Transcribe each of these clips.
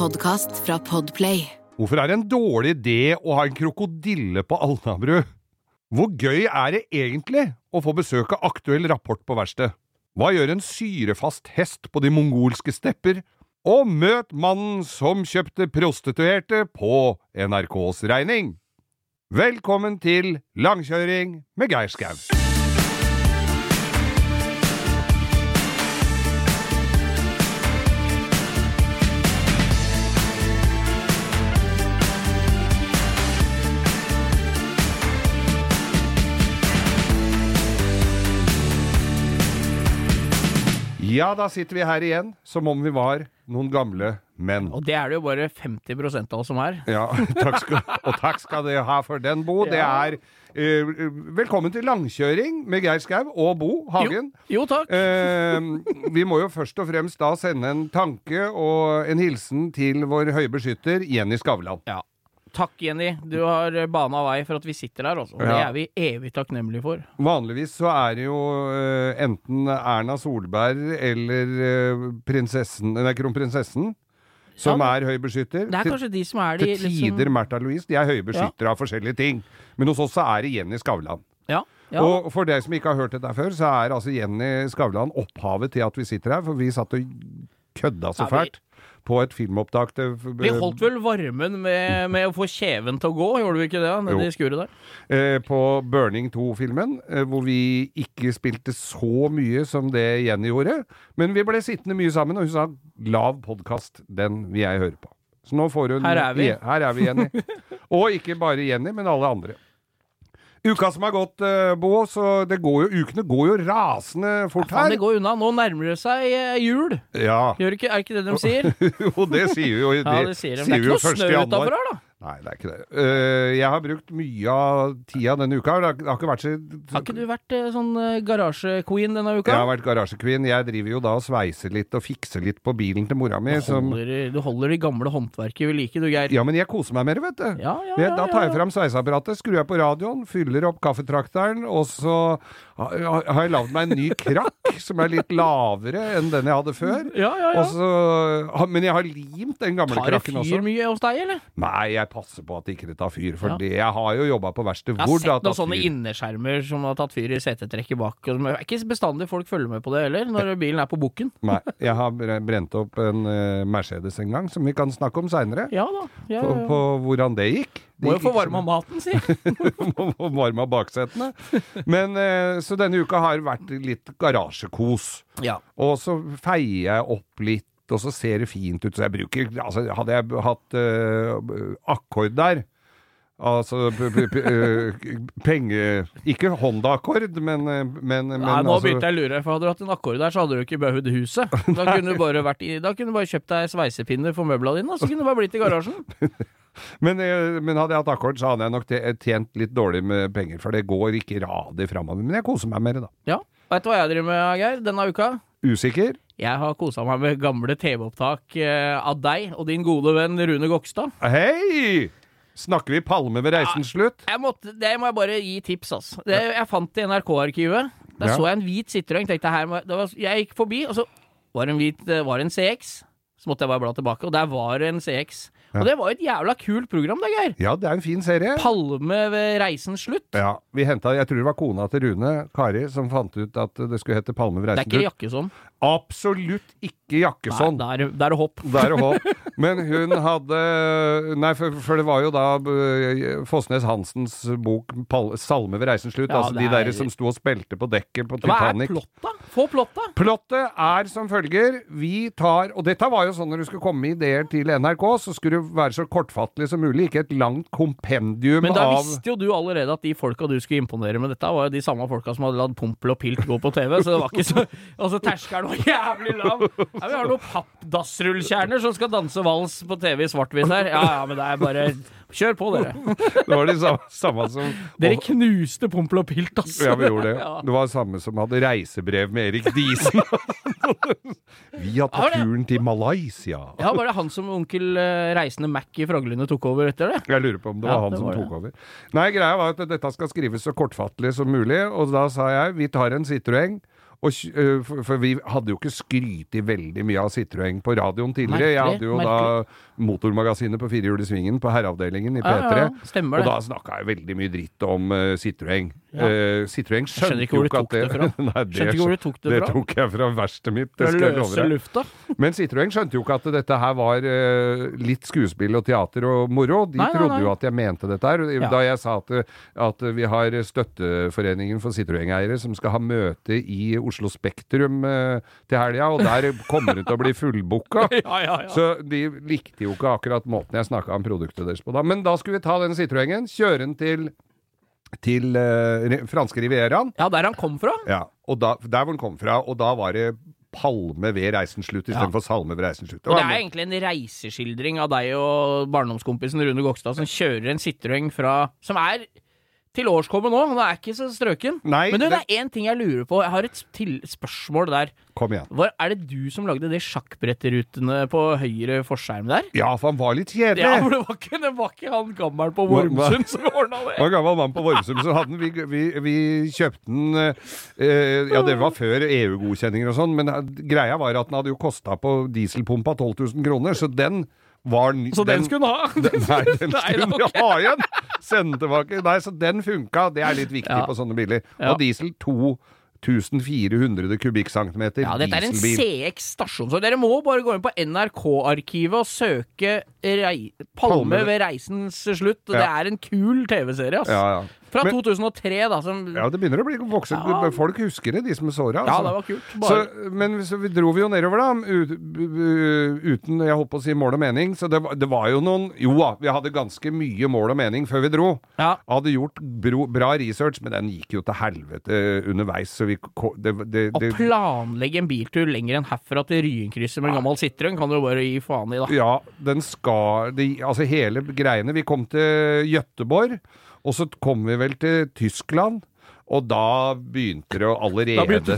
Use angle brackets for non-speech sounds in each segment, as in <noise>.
podkast fra Podplay. Hvorfor er det en dårlig idé å ha en krokodille på Alnabru? Hvor gøy er det egentlig å få besøk av aktuell rapport på verkstedet? Hva gjør en syrefast hest på de mongolske stepper? Og møt mannen som kjøpte prostituerte på NRKs regning! Velkommen til Langkjøring med Geir Skau. Ja, da sitter vi her igjen som om vi var noen gamle menn. Og det er det jo bare 50 av oss som er. Ja, <laughs> takk skal, og takk skal dere ha for den, Bo. Det er uh, Velkommen til langkjøring med Geir Skau og Bo Hagen. Jo, jo takk. Uh, vi må jo først og fremst da sende en tanke og en hilsen til vår høye beskytter Jenny Skavlan. Ja. Takk, Jenny. Du har bana vei for at vi sitter her, altså. Det Ja. er vi evig takknemlige for. Vanligvis så er det jo eh, enten Erna Solberg eller eh, prinsessen, nei, kronprinsessen som Ja, er høy beskytter. Det er kanskje de som er de Til tider Märtha Louise. De er høye beskyttere av forskjellige ting. Men hos oss så er det Jenny Skavlan. Ja. ja. Og for deg som ikke har hørt dette før, så er altså Jenny Skavlan opphavet til at vi sitter her. For vi satt og kødda så Ja, fælt på et filmopptak til Vi holdt vel varmen med, med å få kjeven til å gå, gjorde vi ikke det? Nede i skuret der. eh, på Burning 2-filmen, eh, hvor vi ikke spilte så mye som det Jenny gjorde. Men vi ble sittende mye sammen, og hun sa 'lav podkast, den vil jeg høre på'. Så nå får hun Her er vi. Her er vi, Jenny. og ikke bare Jenny, men alle andre. Uka som har gått, uh, Bo, så det går jo, ukene går jo rasende fort Faen, her. det går unna. Nå nærmer det seg uh, jul. Ja. Gjør ikke, er det ikke det de sier? <laughs> jo, det sier vi jo. Ja, det sier de. Det er ikke noe snø utafor her, da. Nei, det er ikke det. Uh, jeg har brukt mye av tida denne uka. Det har, det har ikke vært så Har ikke du vært uh, sånn uh, garasjequeen denne uka? Jeg har vært garasjequeen. Jeg driver jo da og sveiser litt og fikser litt på bilen til mora mi. du, holder, som... du holder de gamle håndverket ved like, du, Geir. ja, men jeg koser meg mer, vet du. Ja, ja, ja, Da tar jeg fram sveiseapparatet, skrur jeg på radioen, fyller opp kaffetrakteren, og så har jeg lagd meg en ny krakk <laughs> som er litt lavere enn den jeg hadde før. Ja, ja, ja. Også... men jeg har limt den gamle Tar det krakken fyr også. mye hos deg, eller? Nei, jeg passer på at ikke det tar fyr, for Ja. det, jeg har jo jobba på verksted Jeg har tatt fyr. Jeg har sett noen sånne innerskjermer som har tatt fyr i setetrekket bak. og Det er ikke bestandig folk følger med på det heller, når bilen er på bukken. Nei, jeg har brent opp en uh, Mercedes en gang, som vi kan snakke om seinere. Ja da. Ja, På, ja, ja. på hvordan det gikk. Det Må jo få ikke varma maten, si. <laughs> Må varme av baksetene. Men eh, Så denne uka har vært litt garasjekos. Ja. Og så feier jeg opp litt, og så ser det fint ut. Så jeg bruker Altså, hadde jeg hatt uh, akkord der Altså eh, penge... Ikke Honda-akkord, men, eh, men, men Nei, nå altså, begynte jeg å lure, for hadde du hatt en akkord der, så hadde du ikke behøvd huset. Da kunne du bare, i, da kunne du bare kjøpt deg sveisepinner for møblene dine, og så kunne du bare blitt i garasjen. <laughs> Men, men hadde jeg hatt akkord, så hadde jeg nok tjent litt dårlig med penger, for det går ikke radig framover. Men jeg koser meg mer, da. Ja. Veit du hva jeg driver med, Geir, denne uka? Usikker? Jeg har kosa meg med gamle TV-opptak eh, av deg og din gode venn Rune Gokstad. Hei! Snakker vi Palme ved reisens slutt? Jeg måtte, det må jeg bare gi tips, altså. Det, jeg fant det i NRK-arkivet. Der Ja. så jeg en hvit Citroën. Tenkte her det var, jeg gikk forbi, og så var det en hvit det var en CX. Så måtte jeg bare bla tilbake, og der var det en CX. Og det var et jævla kult program, det, Geir. Ja, det er en fin serie. Palme ved reisens slutt. Ja, vi hentet, Jeg tror det var kona til Rune, Kari, som fant ut at det skulle hete Palme ved Det er ikke slutt. Jakkesson. Absolutt ikke Jakkesson. Nei, det er, det er hopp. Det er håp. Men hun hadde Nei, for, for det var jo da Fosnes Fossnes Hansens bok 'Salme ved reisens slutt'. Ja, altså de er- der som sto og spilte på dekket på Hva er Titanic. plotta? Få plotta! Plottet er som følger. Vi tar Og dette var jo sånn når du skulle komme med ideer til NRK, så skulle det være så kortfattelig som mulig. Ikke et langt kompendium Men da av visste jo du allerede at de folka du skulle imponere med dette, var jo de samme folka som hadde latt Pompel og Pilt gå på TV, så det var ikke så <laughs> Altså, terskelen var <laughs> jævlig lav. Ja, vi har noen pappdassrullkjerner som skal danse vals på TV i svart-hvitt her. Ja ja, men det er bare Kjør på, dere. <laughs> Det var de samme, samme som Dere knuste Pompel og Pilt, altså. Ja, vi gjorde det. Ja. Det var det samme som hadde reisebrev med Erik Diesen. <laughs> vi har tatt det- turen til Malaysia. Ja, var det han som onkel eh, Reisende Mac i Frognerlund tok over etter det? Jeg lurer på om det Ja, var han det som var det. tok over. Nei, greia var at dette skal skrives så kortfattelig som mulig, og da sa jeg vi tar en Citroën, Og, for, vi hadde jo ikke skrytt veldig mye av Citroën på radioen tidligere. Jeg hadde jo da Motormagasinet på Firehjul i svingen på herreavdelingen i P3. ja, ja, og da snakka jeg veldig mye dritt om uh, Citroën. Ja. Uh, Citroën skjønte jo ikke at det. <laughs> Nei, det, Skjønte ikke hvor du tok det fra. det tok jeg fra verkstedet mitt. Det skal jeg love deg. <laughs> Men Citroën skjønte jo ikke at dette her var uh, litt skuespill og teater og moro. De Nei, trodde nei. jo at jeg mente dette her. Ja. Da jeg sa at, at vi har Støtteforeningen for Citroën-eiere som skal ha møte i Oslo Spektrum eh, til helga, og der kommer det til å bli fullbooka. <laughs> Ja, ja, ja. Så de likte jo ikke akkurat måten jeg snakka om produktet deres på da. Men da skulle vi ta den Citroën-en, kjøre den til, til eh, franske Rivieraen. ja, der han kom fra. Ja, og da, der hvor han kom fra, og da var det palme ved reisens slutt Ja. istedenfor salme ved reisens slutt. Og det er egentlig en reiseskildring av deg og barndomskompisen Rune Gokstad som kjører en Citroën fra Som er til årskommet nå. Han er ikke så strøken. Nei, Men du, det det- er én ting jeg lurer på. Jeg har et spørsmål der. Kom igjen. Var, er det du som lagde de sjakkbrettrutene på høyre forskjerm der? Ja, for han var litt kjedelig. Ja, for det var ikke, det var ikke han gammelen på Vormsund som ordna det. Det var en gammel mann på Vormsund som hadde den. Vi, vi, vi kjøpte den eh, Ja, det var før EU-godkjenninger og sånn, men eh, greia var at den hadde jo kosta på dieselpumpa 12 000 kroner, så den var ny. Så den skulle hun ha? <laughs> Nei, den skulle hun ha igjen! Sende den tilbake. Nei, så den funka. Det er litt viktig Ja. på sånne biler. Ja. Og diesel 2400 kubikkcentimeter Ja, dette er en. CX stasjonsvogn. Dere må bare gå inn på NRK-arkivet og søke rei Palme Palme. ved reisens slutt. Det er en kul TV-serie, ass. Ja, ja. Fra Men- 2003, da. Som, ja, det begynner å bli voksen. Ja. Folk husker det, de som så det. Ja, Altså. det var kult. Så, men så vi dro vi jo nedover, da, ut, uten jeg holdt på å si mål og mening. Så det, det var jo noen Jo da, vi hadde ganske mye mål og mening før vi dro. ja. Hadde gjort bro, bra research, men den gikk jo til helvete underveis. Så vi det, det, Å planlegge en biltur lenger enn herfra til Ryenkrysset med en gammel Citroën kan du jo bare gi faen i, da. Ja, den skal de, Altså hele greiene Vi kom til Gøteborg, og så kom vi vel til Tyskland. Og da begynte det allerede Da begynte.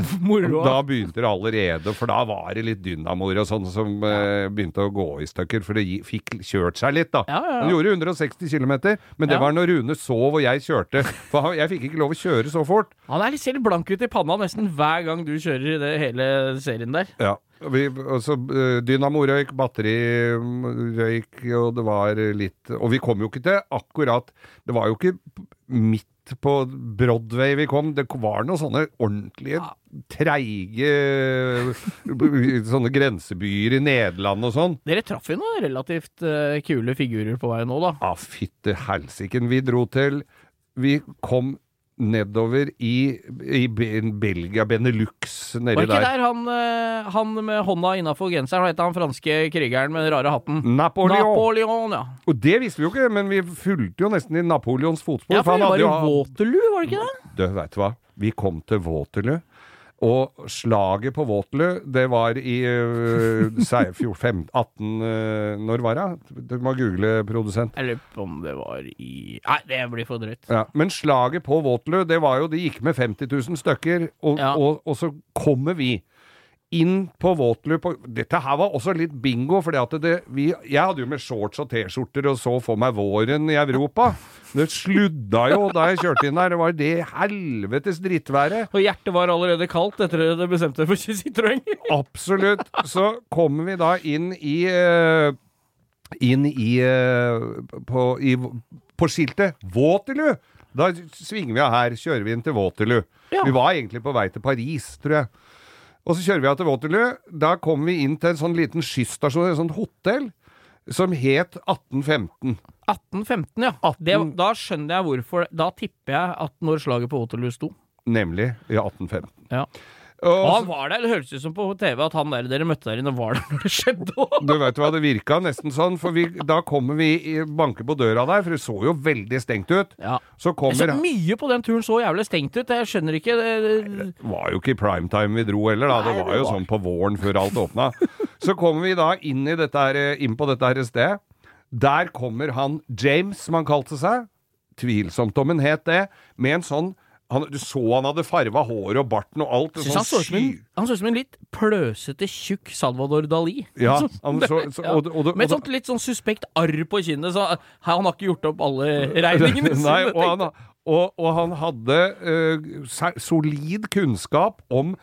Da begynte det allerede, for da var det litt dynamoer og sånn som ja. begynte å gå i stykker, for det fikk kjørt seg litt, da. Ja, ja. Den gjorde 160 km, men det var når Rune sov og jeg kjørte. For jeg fikk ikke lov å kjøre så fort. Han er litt, selv blank ut i panna nesten hver gang du kjører i det hele serien der. Ja. Vi, og så uh, Dynamo-røyk, batterirøyk, og det var litt Og vi kom jo ikke til akkurat Det var jo ikke midt på Broadway vi kom. Det var noen sånne ordentlige treige <laughs> Sånne grensebyer i Nederland og sånn. Dere traff jo noen relativt eh, kule figurer på veien nå, da. Ja, fytte helsiken. Vi dro til Vi kom nedover i, i Belgia, Benelux, Var nedi ikke der. der han, eh, han med hånda innafor genseren, hva het han franske krigeren med den rare hatten? Napoleon. Napoleon, ja. Og det visste vi jo ikke, men vi fulgte jo nesten i Napoleons fotspor. Ja, for han det var jo- Waterloo, var det ikke det? Du, vet du hva? Vi kom til Waterloo. Og slaget på Waterloo, det var i uh, 18 uh, Når var det? Du må google, produsent. Jeg lurer på om det var i Nei, det blir for drøyt. Ja, men slaget på Waterloo, det var jo Det gikk med 50 000 stykker, og, Ja. og, og så kommer vi inn på Waterloo Dette her var også litt bingo, at jeg hadde jo med shorts og T-skjorter og så for meg våren i Europa. Det sludda jo da jeg kjørte inn der. Det var det helvetes drittværet. Og hjertet var allerede kaldt etter at det bestemte dere for Citroën. <laughs> Absolutt. Så kommer vi da inn i eh, Inn i, eh, på, i På skiltet Waterloo! Da svinger vi av her, kjører vi inn til Waterloo. Ja. Vi var egentlig på vei til Paris, tror jeg. Og så kjører vi av til Waterloo. Da kommer vi inn til en sånn liten skysstasjon, et sånt hotell, som het 1815. 1815, ja. 18 Det, da skjønner jeg hvorfor. Da tipper jeg at når slaget på Waterloo sto. Nemlig i 1815. Ja. Og, han var der. Det høres ut som på TV at han der dere møtte der inne, var der når det skjedde. Du vet hva, det virka nesten sånn, for vi, da kommer vi banker på døra der, for det så jo veldig stengt ut. Ja. Så Jeg så mye på den turen så jævlig stengt ut. Jeg skjønner ikke det, det, var jo ikke i primetime vi dro heller, da. Det Nei, var det jo var- sånn på våren før alt åpna. Så kommer vi da inn, her, inn på dette her stedet. Der kommer han James, som han kalte seg. Tvilsomt om han het det. Med en sånn han, Du så han hadde farva håret og barten og alt. Sånn han så ut som en, han så ut som en litt pløsete, tjukk Salvador Dali. Ja, Så- han så, så, <laughs> og, og, og, Med et sånt litt sånn suspekt arr på kinnet, så han har ikke gjort opp alle <laughs> regningene Nei, han, og, han hadde uh, solid kunnskap om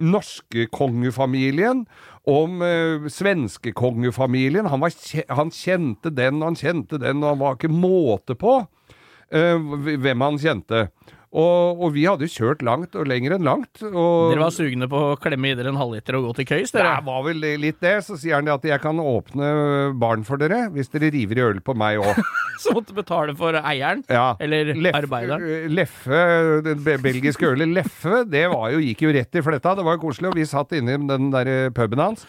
norske kongefamilien, om uh, svenske kongefamilien. Han, han kjente den han kjente den, og han var ikke måte på uh, hvem han kjente. Og, og vi hadde jo kjørt langt og lenger enn langt. Dere var sugne på å klemme i dere en halvliter og gå til køys, det var vel litt det. Så sier han det at jeg kan åpne barn for dere hvis dere river i øl på meg òg. <laughs> Så måtte betale for eieren. Ja. Eller arbeideren. Leffe, den belgiske ølet Leffe, det var jo, gikk jo rett i fletta. Det var jo koselig. Og vi satt inne i den der eh, puben hans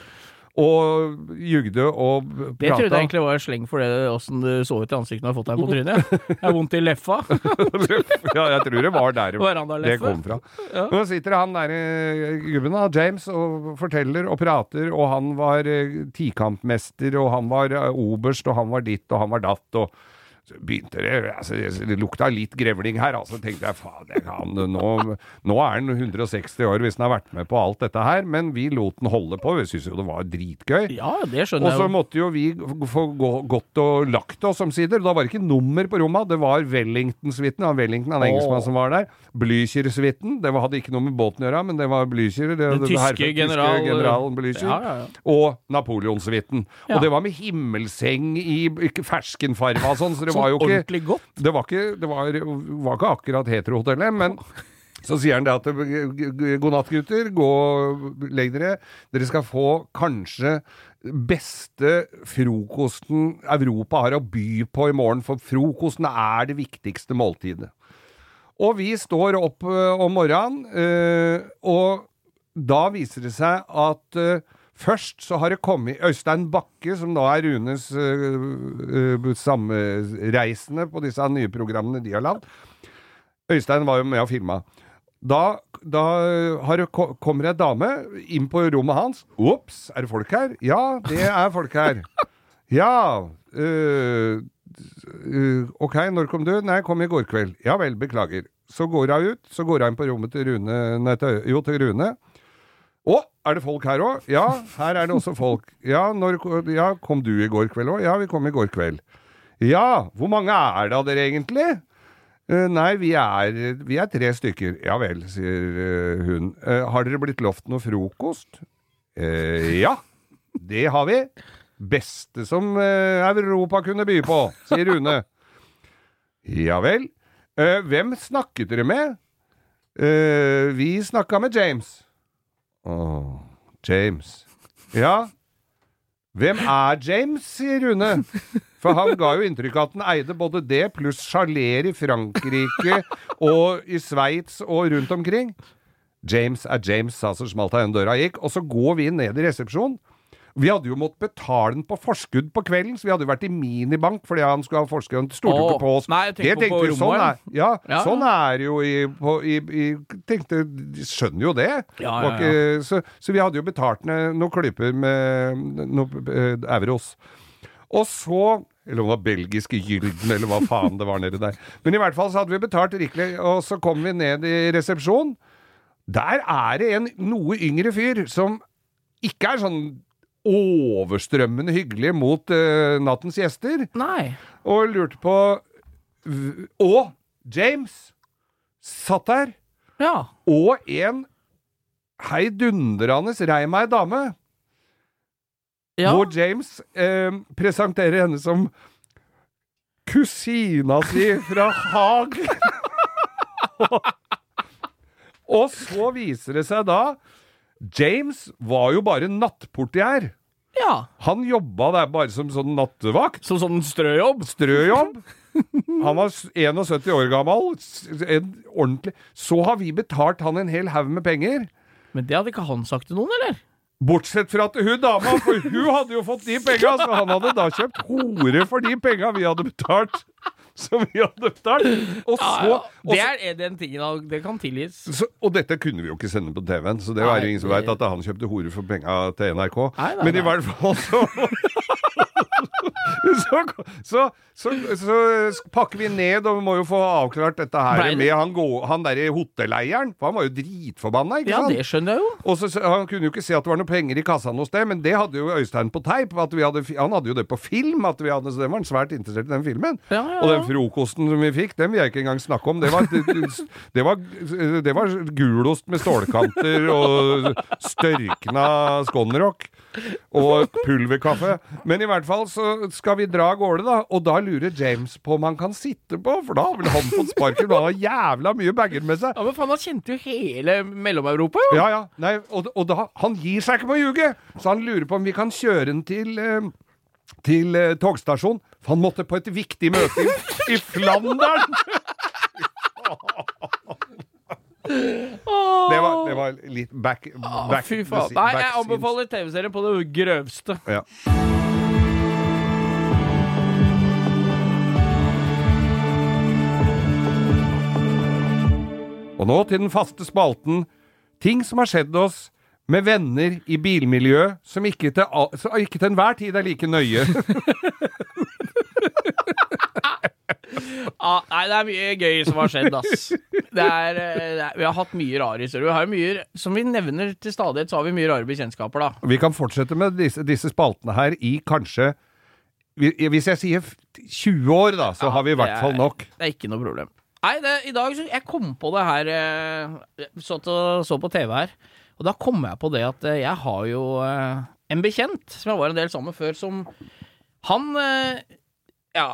og jugde og prata. Det trodde jeg egentlig var en sleng for det åssen du så ut i ansiktet når du har fått deg på trynet. Jeg har vondt i leffa. <laughs> ja, jeg tror det var der <laughs> det kom fra. Ja. Nå sitter han der gubben, da, James, og forteller og prater, og han var eh, tikampmester, og han var eh, oberst, og han var ditt, og han var datt, og begynte det altså, Det lukta litt grevling her, altså. tenkte jeg faen, det nå, nå er han 160 år hvis han har vært med på alt dette her, men vi lot den holde på. Vi syntes jo det var dritgøy. Ja, det skjønner jeg Og så måtte jo vi få gå, gått og lagt oss omsider. Da var det ikke nummer på rommet, det var Wellington-suiten. Han Wellington, han engelskmann som var der. Blücher-suiten. Det var, hadde ikke noe med båten å gjøre, men det var Blücher. Det, Den tyske herre- general- generalen Blücher. Ja, ja, ja. Og Napoleon-suiten. Og det var med himmelseng i ferskenfarva og sånn, så det Sånn var jo ikke ordentlig godt. det var ikke, det var, var ikke akkurat heterohotellet, men <laughs> så sier han det at god natt, gutter. Gå legg dere. Dere skal få kanskje beste frokosten Europa har å by på i morgen, for frokosten er det viktigste måltidet. Og vi står opp om morgenen, og da viser det seg at ø, først så har det kommet Øystein Bakke, som da er Runes uh, uh, samreisende på disse nye programmene de har lagd. Øystein var jo med og filma. Da, da har det, kommer ei dame inn på rommet hans. Ops, er det folk her? Ja, det er folk her. <laughs> Ja øh, øh, Ok, når kom du? Nei, jeg kom i går kveld. Ja vel, beklager. Så går hun ut. Så går hun inn på rommet til Rune Nei, til, jo, til Rune. Å, er det folk her òg? Ja, her er det også folk. Ja, når, ja, kom du i går kveld òg? Ja, vi kom i går kveld. Ja, hvor mange er det av dere egentlig? Uh, nei, vi er, vi er tre stykker. Ja vel, sier eh, hun. Uh, har dere blitt lovt noe frokost? Uh, ja, det har vi. Beste som Europa kunne by på, sier Rune. Ja vel. «Eh, hvem snakket dere med? «Eh, vi snakka med James. Å, James. Ja. Hvem er James, sier Rune. For han ga jo inntrykk av at han eide både det pluss sjaler i Frankrike og i Sveits og rundt omkring. James er James, sa så smalt han døra gikk. Og så går vi ned i resepsjonen. Vi hadde jo måttet betale den på forskudd på kvelden, så vi hadde jo vært i minibank fordi han skulle ha forskudd. Han stolte ikke på oss. nei, jeg Det tenkte på vi, sånn er, ja, Ja, sånn er det jo i, på, i, i Tenkte De skjønner jo det. Ja, ikke- så, så vi hadde jo betalt ned noen klyper med noen eh, euros. Og så Eller om det var belgiske gylden, eller hva faen det var nedi der. Men i hvert fall så hadde vi betalt rikelig, og så kom vi ned i resepsjonen. Der er det en noe yngre fyr som ikke er sånn overstrømmende hyggelig mot uh, nattens gjester, Nei. og lurte på Og James satt der, Ja. og en heidundrende rei meg dame. ja. hvor James eh, presenterer henne som kusina si fra Haag. <laughs> og så viser det seg da James var jo bare nattportier. ja. Han jobba der bare som sånn nattevakt. Som sånn strøjobb. Strøjobb. <laughs> Han var 71 år gammel. En ordentlig Så har vi betalt han en hel haug med penger. Men det hadde ikke han sagt til noen, eller? Bortsett fra at hun dama, for hun hadde jo fått de penga, så han hadde da kjøpt hore for de penga vi hadde betalt. <laughs> Som vi hadde betalt. Og så, og, Det er er den tingen Det kan tilgis. så, og dette kunne vi jo ikke sende på TV-en, så det var jo ingen som veit at han kjøpte hore for penga til NRK. Nei, nei, Men i hvert fall så <laughs> så, så, så, så pakker vi ned, og vi må jo få avklart dette her med han, gå, han derre hotelleieren. For han var jo dritforbanna, ikke Ja, sant? det skjønner jeg jo. Og Han kunne jo ikke se at det var noe penger i kassa noe sted, men det hadde jo Øystein på teip. Hadde, han hadde jo det på film, at vi hadde, så den var han svært interessert i den filmen. Ja, ja, Og den frokosten som vi fikk, den vil jeg ikke engang snakke om. Det var, det, det var, det var gulost med stålkanter og størkna skonrock. Og pulverkaffe. Men i hvert fall så skal vi dra av gårde, da. Og da lurer James på om han kan sitte på, for da har vel han fått sparken. Han har jævla mye bager med seg. Ja, Men faen, han kjente jo hele Mellom-Europa, jo. Ja, ja. Nei, og, og da, han gir seg ikke på å ljuge! Så han lurer på om vi kan kjøre den til eh, til eh, togstasjonen. For han måtte på et viktig møte i, i Flandern! Det var, det var litt back, back fy faen. Nei, jeg anbefaler TV-serien på det grøvste. Ja. Og nå til den faste spalten Ting som har skjedd oss med venner i bilmiljø som ikke til, al- ikke til enhver tid er like nøye. <laughs> Ah, nei, det er mye gøy som har skjedd, ass. Det er, eh, det er, vi har hatt mye rare historier. Som vi nevner til stadighet, så har vi mye rare bekjentskaper, da. Vi kan fortsette med disse, disse spaltene her i kanskje Hvis jeg sier 20 år, da, så har vi i hvert fall nok. Det er ikke noe problem. Nei, det, i dag så Jeg kom på det her eh, så, til, så på TV her, og da kom jeg på det at eh, jeg har jo en bekjent som jeg var en del sammen med før, som Han Ja,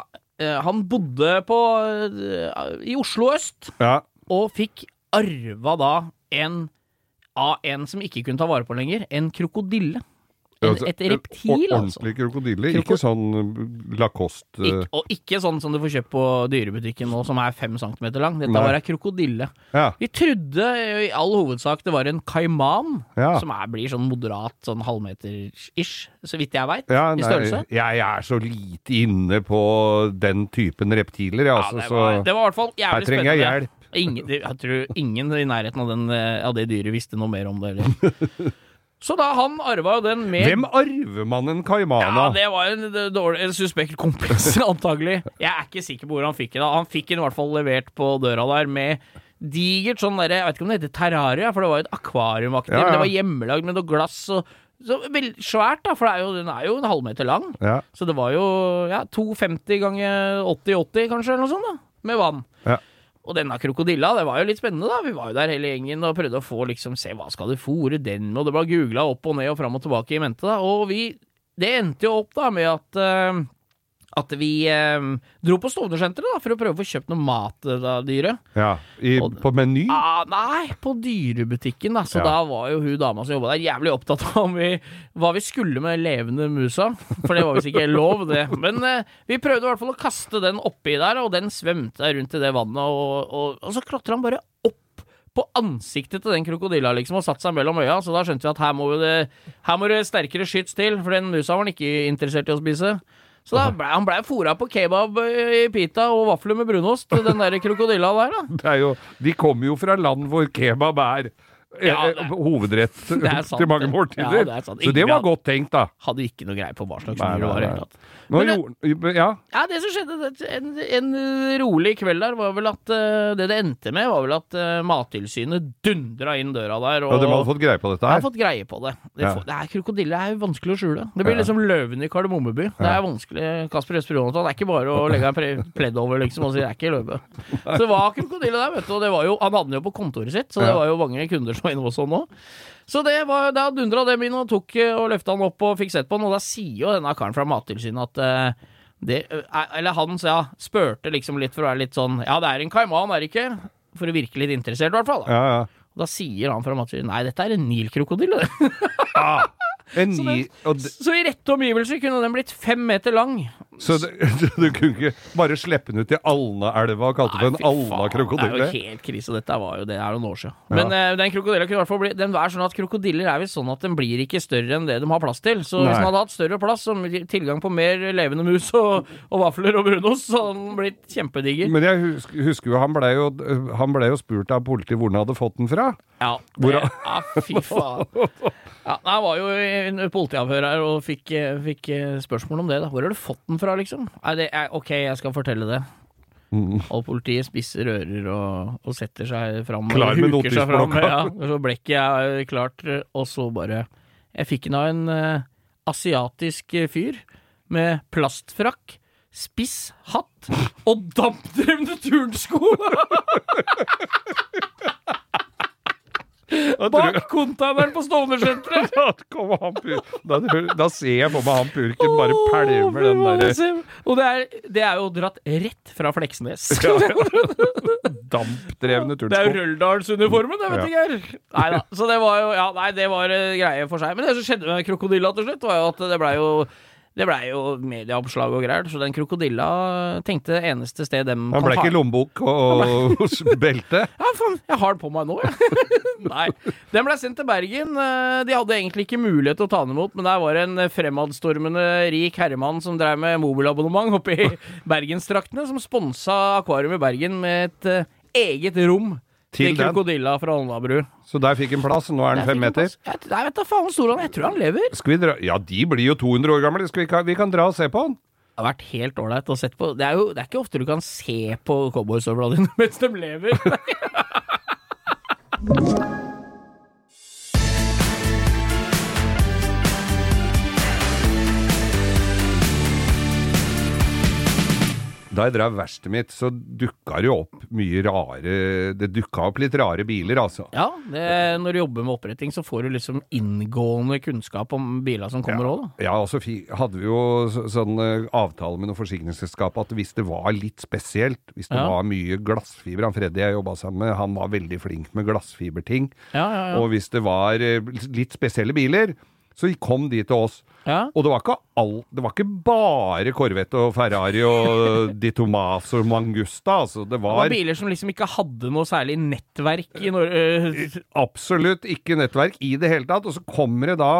han bodde på eh, i Oslo øst, Ja. og fikk arva da en av en som ikke kunne ta vare på lenger, en krokodille. Altså, et reptil, altså. Ordentlig krokodille. Kroko- Ikke sånn uh, Lacoste Ik og ikke sånn som du får kjøpt på dyrebutikken nå, som er fem centimeter lang. Dette Nei. var ei krokodille. Ja. Vi trodde eh, i all hovedsak det var en kaiman, Ja. som er, blir sånn moderat, sånn halvmeter-ish, så vidt jeg veit, Ja, i størrelse. jeg er så lite inne på den typen reptiler, jeg, Ja, altså, det, var, så det var i hvert fall jævlig spennende. her trenger jeg hjelp. Ingen, jeg tror ingen i nærheten av, den, eh, av det dyret visste noe mer om det. Eller. <laughs> Så da han arva jo den med Hvem arver man en kaimana? Ja, det var en, dårlig, en suspekt kompis, <laughs> antagelig. Jeg er ikke sikker på hvor han fikk den. Han fikk den i hvert fall levert på døra der med digert sånn derre Jeg vet ikke om det heter terraria, for det var jo et akvariumaktig. Ja, ja. Det var hjemmelagd med noe glass og så veldig svært, da, for det er jo, den er jo en halvmeter lang. Ja. Så det var jo ja, 250 ganger 80-80, kanskje, eller noe sånt, da. Med vann. Ja. Og denne krokodilla, det var jo litt spennende, da. Vi var jo der hele gjengen og prøvde å få liksom se hva skal du fòre den med, og det ble googla opp og ned og fram og tilbake i mente, da. Og vi Det endte jo opp da med at eh, at vi eh, dro på Stovner-senteret for å prøve å få kjøpt noe mat til det dyret. ja. I, Og- på Meny? Ah, nei, på dyrebutikken, da. Så Ja. da var jo hun dama som jobba der, jævlig opptatt av om vi, hva vi skulle med levende musa. For det var visst ikke lov, det. Men eh, vi prøvde i hvert fall å kaste den oppi der, og den svømte rundt i det vannet, og, og, og så klatra han bare opp på ansiktet til den krokodilla liksom, og satt seg mellom øya, så da skjønte vi at her må, vi det, her må det sterkere skyts til, for den musa var han ikke interessert i å spise. Så da ble, han blei fora på kebab eh, i pita og vafler med brunost, den der krokodilla der, da. Det er jo, de kommer jo fra land hvor kebab er Ja, eh, hovedrett <laughs> sant, til mange måltider. Ja. Så det var godt tenkt, da. Hadde ikke noe greie på hva slags Nei, det nei, var det. Nå ja, Ja, det som skjedde en, en rolig kveld der, var vel at eh, det det endte med, var vel at uh, Mattilsynet dundra inn døra der. Og ja, de hadde fått greie på dette her? De fått greie på det. De Ja. får- det er Krokodille er vanskelig å skjule. Det blir liksom løven i Kardemommeby. Det er vanskelig. Kasper Østby Jonathan, det er ikke bare å legge en pledd over liksom og si det er ikke løve. <laughs> Så det var krokodille der, vet du. Og det var jo, han hadde den jo på kontoret sitt, så det var jo mange kunder som var inne hos han nå. Så det var, da dundra dem inn og tok eh, og løfta han opp og fikk sett på han, og da sier jo denne karen fra Mattilsynet at uh, det, eh, Eller han ja, spurte liksom litt for å være litt sånn Ja, det er en kaiman, er det ikke? For å virke litt interessert, i hvert fall. Da. Ja, ja. Og da sier han fra Mattilsynet Nei, dette er en Nil-krokodille. <laughs> Ah, en Så og Så i rette omgivelser kunne den blitt fem meter lang. så det, <laughs> du kunne ikke bare slippe den ut i Alnaelva og kalte det for en Alna-krokodille? Det er jo helt krise. Dette var jo det er noen år siden. Men uh, den krokodilla kunne i hvert fall bli Den er sånn at krokodiller er visst sånn at den blir ikke større enn det de har plass til. Så Nei. hvis den hadde hatt større plass og tilgang på mer levende mus og, og vafler og brunost, så hadde den blitt kjempediger. Men jeg husker, husker jo han blei jo, han ble jo spurt av politiet hvor han hadde fått den fra. Ja, det, ja fy faen. <laughs> Ja, jeg var jo i politiavhør her og fikk, eh, fikk eh, spørsmål om det. da Hvor har du fått den fra? liksom? Det er, ok, jeg skal fortelle det. Mm. Og politiet spisser ører og, og setter seg fram. Klar og med huker seg fram. Ja, så blekket er klart, og så bare Jeg fikk den av en uh, asiatisk eh, fyr med plastfrakk, spiss hatt og dampdrevne turnsko! <laughs> Bak containeren på Stovner-senteret! <laughs> Da da, ser jeg for meg han purken bare pælmer den derre Og det er, det er jo dratt rett fra Fleksnes. <laughs> dampdrevne Det er jo turnsko. Røldalsuniformen, det, vet du, Geir. Nei da. Så det var jo Ja, nei, det var eh, greie for seg. Men det som skjedde med krokodilla til slutt, var jo at det blei jo det blei jo medieoppslag og greier, så den krokodilla tenkte eneste sted dem Han ble ikke lommebok og <laughs> belte. <laughs> Ja, faen, jeg har den på meg nå, jeg. <laughs> Nei. Den ble sendt til Bergen. Eh, De hadde egentlig ikke mulighet til å ta den imot, men der var det en fremadstormende rik herremann som drev med mobilabonnement oppe i bergenstraktene, som sponsa Akvarium i Bergen med et eh, eget rom Til til krokodilla fra Alnabru. Så der fikk han plass. Nå er han fem meter. Jeg, vet da faen hvor stor han. Jeg tror han lever. Skal vi dra Ja, de blir jo 200 år gamle. Skal vi, vi kan dra og se på han. Det har vært helt ålreit å se på. Det er jo det er ikke ofte du kan se på cowboystøvlene dine <laughs> mens de lever. <laughs> Da jeg drev verkstedet mitt, så dukka det jo opp mye rare Det dukka opp litt rare biler, altså. Ja, det, når du jobber med oppretting, så får du liksom inngående kunnskap om biler som kommer òg, da. Ja, og så hadde vi jo sånn eh, avtale med noen forsikringsselskap at hvis det var litt spesielt, hvis det Ja. var mye glassfiber Han Freddy jeg jobba sammen med, han var veldig flink med glassfiberting. Ja, ja, ja. Og hvis det var eh, litt spesielle biler, så kom de til oss. ja. Og det var all, det var ikke bare Corvette og Ferrari og <laughs> Di Tomas og Mangusta, altså. Det var, Det var biler som liksom ikke hadde noe særlig nettverk i Norge. absolutt ikke nettverk i det hele tatt. Og så kommer det da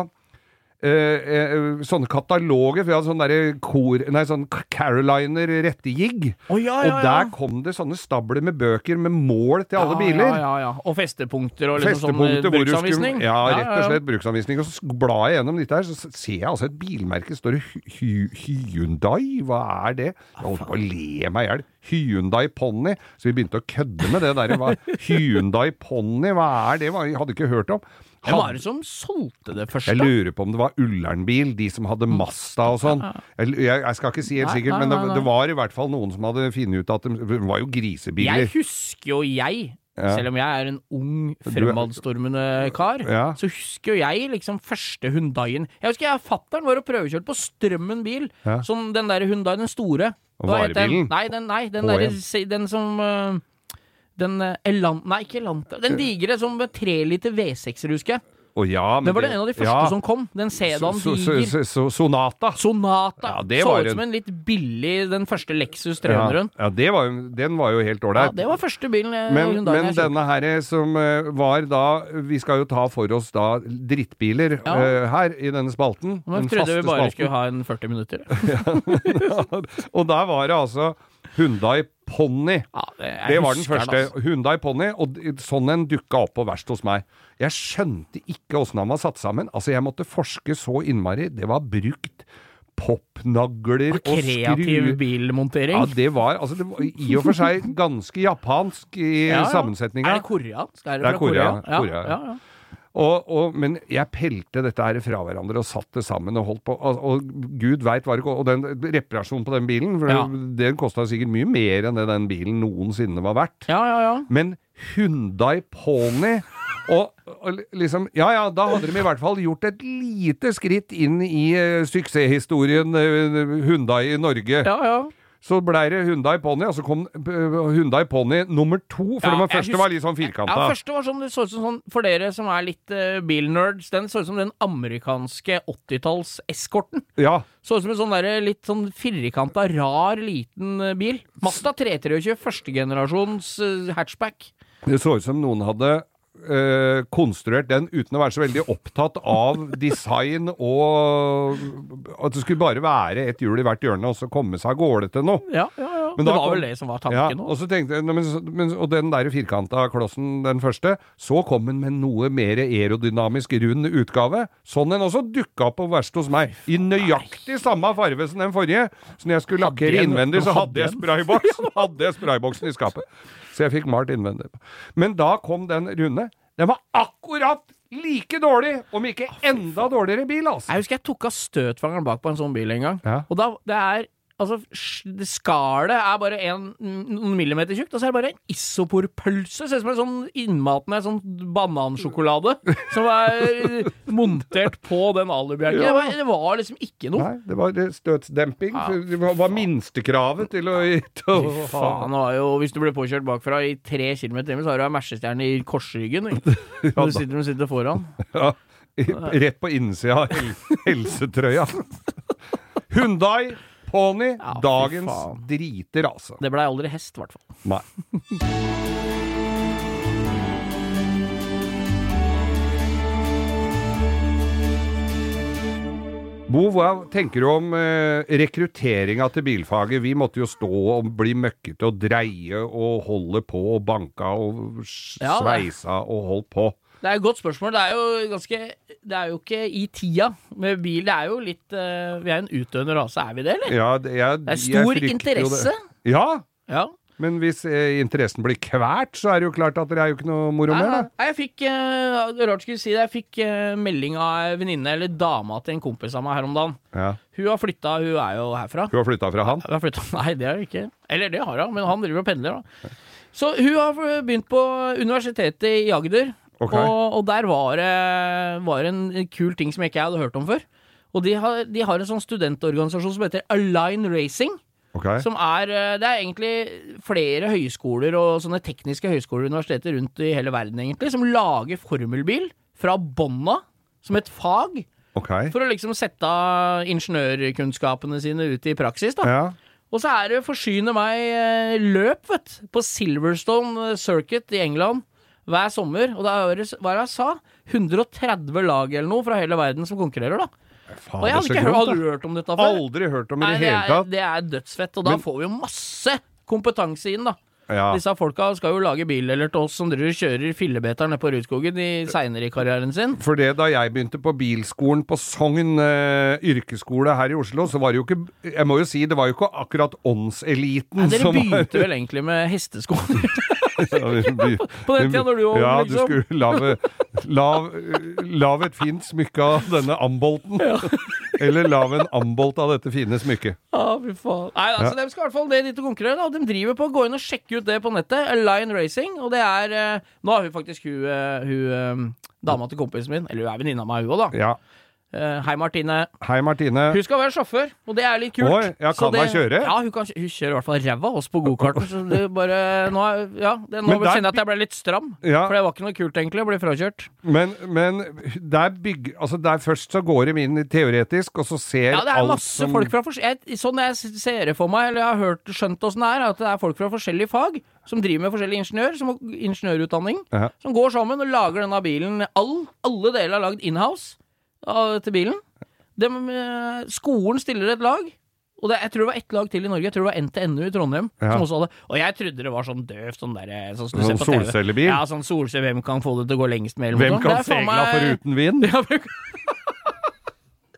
eh, uh, sånne kataloger. For vi hadde sånn derre kor... Nei, sånn Caroliner rettegigg. Oh, ja, Og der kom det sånne stabler med bøker med mål til alle biler. Ja, ja, ja. Og festepunkter og liksom Festepunkter sånn bruksanvisning. skulle Ja, rett og slett bruksanvisning. Og så blar jeg gjennom dette her, så ser jeg altså et bilmerke. Står det Hy- Hy- Hyundai? Hva er det? Jeg holdt på å le meg i hjel. Hyundai Pony. Så vi begynte å kødde med det der. <laughs> Hyundai Pony, hva er det? Jeg hadde ikke hørt om. Hvem var det som solgte det første? Jeg lurer på om det var Ullernbil, de som hadde Masta og sånn. Jeg, jeg, skal ikke si helt sikkert, men det, det var i hvert fall noen som hadde funnet ut at det, det var jo grisebiler. Jeg husker jo jeg, Ja. selv om jeg er en ung, fremadstormende kar, Ja. så husker jo jeg liksom første Hundaien Jeg husker jeg fatter'n var og prøvekjørte på Strømmen bil, Ja. som den der Hundaien, den store. Varebilen? Nei, den, nei, den, der, den som øh, Den øh, Elan... Nei, ikke Elanta. Den digre som tre liter V6-er, husker jeg. Oh, ja, men Det var den en av de første ja. som kom. Den sedan diger. Sonata. Sonata. Ja, det så ut som en litt billig den første Lexus 300-en. ja det var, den var jo helt Ja, det var første bilen jeg, men, men denne her som eh, var da Vi skal jo ta for oss da drittbiler Ja. eh, her i denne spalten. Men den jeg trodde vi bare spalten. skulle ha en 40 minutter. <laughs> og der var det altså Hundai Pony. Ja, det, Det var den første. altså. Hyundai Pony, og sånn en dukka opp på verst hos meg. Jeg skjønte ikke åssen han var satt sammen. Altså, jeg måtte forske så innmari. Det var brukt popnagler og Kreativ skruer. bilmontering. Ja, det var, altså, det var i og for seg ganske japansk i <laughs> Ja, ja. sammensetninga. Er det koreansk? Er det, Det er fra Korea? Korea, Ja, Korea, ja, ja. Og, og, men jeg pelte dette her fra hverandre og satt det sammen og holdt på. Og, og gud veit hva det Og den reparasjonen på den bilen, for Ja. den kosta sikkert mye mer enn det den bilen noensinne var verdt. ja, ja, ja. Men Hyundai Pony og, og liksom Ja ja, da hadde de i hvert fall gjort et lite skritt inn i uh, suksesshistorien uh, Hyundai i Norge. ja, ja. Så blei det Hyundai Pony, og så kom eh, Hyundai Pony nummer to. For Ja, den første var litt sånn firkanta. Ja, første var sånn, det så ut som sånn, For dere som er litt uh, bilnerds, den så ut som den amerikanske 80-talls-eskorten. Ja. Så ut som en sånn der, litt sånn firkanta, rar, liten uh, bil. Mazda 323, førstegenerasjons uh, hatchback. Det så ut som noen hadde eh, konstruert den uten å være så veldig opptatt av design og at det skulle bare være et hjul i hvert hjørne og så komme seg av gårde til noe. Ja, ja, ja. Men det da var vel det som var Ja, tanken og òg. så tenkte jeg, men, men, og den der firkanta klossen, den første, så kom den med noe mer aerodynamisk rund utgave. Sånn en også dukka opp på verkstedet hos meg, i nøyaktig samme farve som den forrige. Så når jeg skulle lakkere innvendig, så hadde jeg sprayboks. <laughs> hadde jeg sprayboksen i skapet. Så jeg fikk malt innvendig. Men da kom den runde. Den var akkurat like dårlig, om ikke enda dårligere bil, altså. Jeg husker jeg tok av støtfangeren bak på en sånn bil en gang. Ja. Og da, det er Altså, Skallet er bare en, noen millimeter tjukt, og så er det bare en isoporpølse. Ser ut som en sånn innmatende sånn banansjokolade som er montert på den alubjelken. Ja. Det, var, det var liksom ikke noe. Nei, det var eh, støtsdemping. Ja. Det var, minstekravet til å, til å Faen, det var jo, Hvis du ble påkjørt bakfra i tre kilometer i timen, så har du ei Mercestjerne i korsryggen. <laughs> Når du sitter, du sitter foran. Ja, rett på innsida av hel helsetrøya. <laughs> Hundai, ponni, Ja, dagens faen. driter, altså. Det blei aldri hest, i hvert fall. Nei. <laughs> Bo, hva tenker du om eh, rekrutteringa til bilfaget? Vi måtte jo stå og bli møkkete og dreie og holde på og banka og sveisa og holdt på. Det er et godt spørsmål. Det er jo ganske Det er jo ikke i tida med bil. Det er jo litt uh, Vi er en utdøende rase, er vi det, eller? Ja, det, jeg, Det er stor interesse. Ja, Ja. men hvis eh, interessen blir kvært, så er det jo klart at det er jo ikke noe moro mer, da. nei, jeg fikk eh, Rart skulle si det. Jeg fikk eh, melding av ei venninne, eller dama til en kompis av meg her om dagen. Ja. Hun har flytta, hun er jo herfra. Hun har flytta fra han? Har flyttet, <laughs> Nei, det har hun ikke. Eller det har hun, men han driver og pendler, da. Så hun har begynt på universitetet i Agder. Ok. Og, og der var det var en kul ting som jeg ikke hadde hørt om før. Og de har, de har en sånn studentorganisasjon som heter Align Racing. Okay. Som er eh, Det er egentlig flere høyskoler og sånne tekniske høyskoler og universiteter rundt i hele verden, egentlig, som lager formelbil fra bånda, som et fag. Okay. For å liksom sette ingeniørkunnskapene sine ut i praksis, da. Ja. Og så er det forsyne meg eh, løp, vet du, på Silverstone eh, Circuit i England hver sommer. Og da er det, hva er det jeg sa? 130 lag eller noe fra hele verden som konkurrerer, da. Faen, Og jeg hadde ikke hørt, hadde hørt om dette før? Aldri hørt om i det hele tatt. det er dødsfett, og da Men- får vi jo masse kompetanse inn, da. Ja. Disse folka skal jo lage bil eller til oss som driver kjører fillebeter nede på Rudskogen i seinere i karrieren sin. For det da jeg begynte på bilskolen på Sogn eh, yrkesskole her i Oslo, så var det jo ikke Jeg må jo si, det var jo ikke akkurat åndseliten Nei, dere som begynte vel egentlig med hestesko? <laughs> Ja, På den tida når du var Ja, liksom. du skulle lave, lav, lav et fint smykke av denne ambolten. Eller lav en ambolt av dette fine smykket. Ja, faen. Nei, altså, De skal i hvert fall ned dit og konkurrere. De driver på å gå inn og sjekke ut det på nettet. Line Racing. Og det er eh, Nå har hun faktisk hun, eh, hun eh, dama til kompisen min, eller hun er venninna av meg, hun òg, da. Ja. Eh, hei, Martine. Hei, Martine. Hun skal være sjåfør, og det er litt kult. Oi, ja, kan hun kjøre? Ja, hun, kan, hun kjører i hvert fall ræva oss på gokarten. Så det bare Nå, ja, det, nå der kjenner jeg at jeg ble litt stram. Ja. For det var ikke noe kult, egentlig, å bli frakjørt. Men, men der bygger Altså, der først så går de inn teoretisk, og så ser Ja, det er masse som folk fra forskjellige Sånn jeg ser det for meg, eller jeg har hørt, skjønt åssen det er, at det er folk fra forskjellige fag som driver med forskjellig ingeniør, som har ingeniørutdanning, Ja. som går sammen og lager denne bilen. All, alle deler er lagd inhouse til bilen. Dem, eh, skolen stiller et lag. Og det, jeg tror det var ett lag til i Norge. Jeg tror det var NTNU i Trondheim. Ja. Som også hadde, og jeg trodde det var sånn døvt, sånn der, sånn sånn, Sånn TV. solcellebil? Ja, sånn solcelle. Hvem kan få det til å gå lengst med? Hvem kan segla meg- foruten vind? <laughs> ja, men-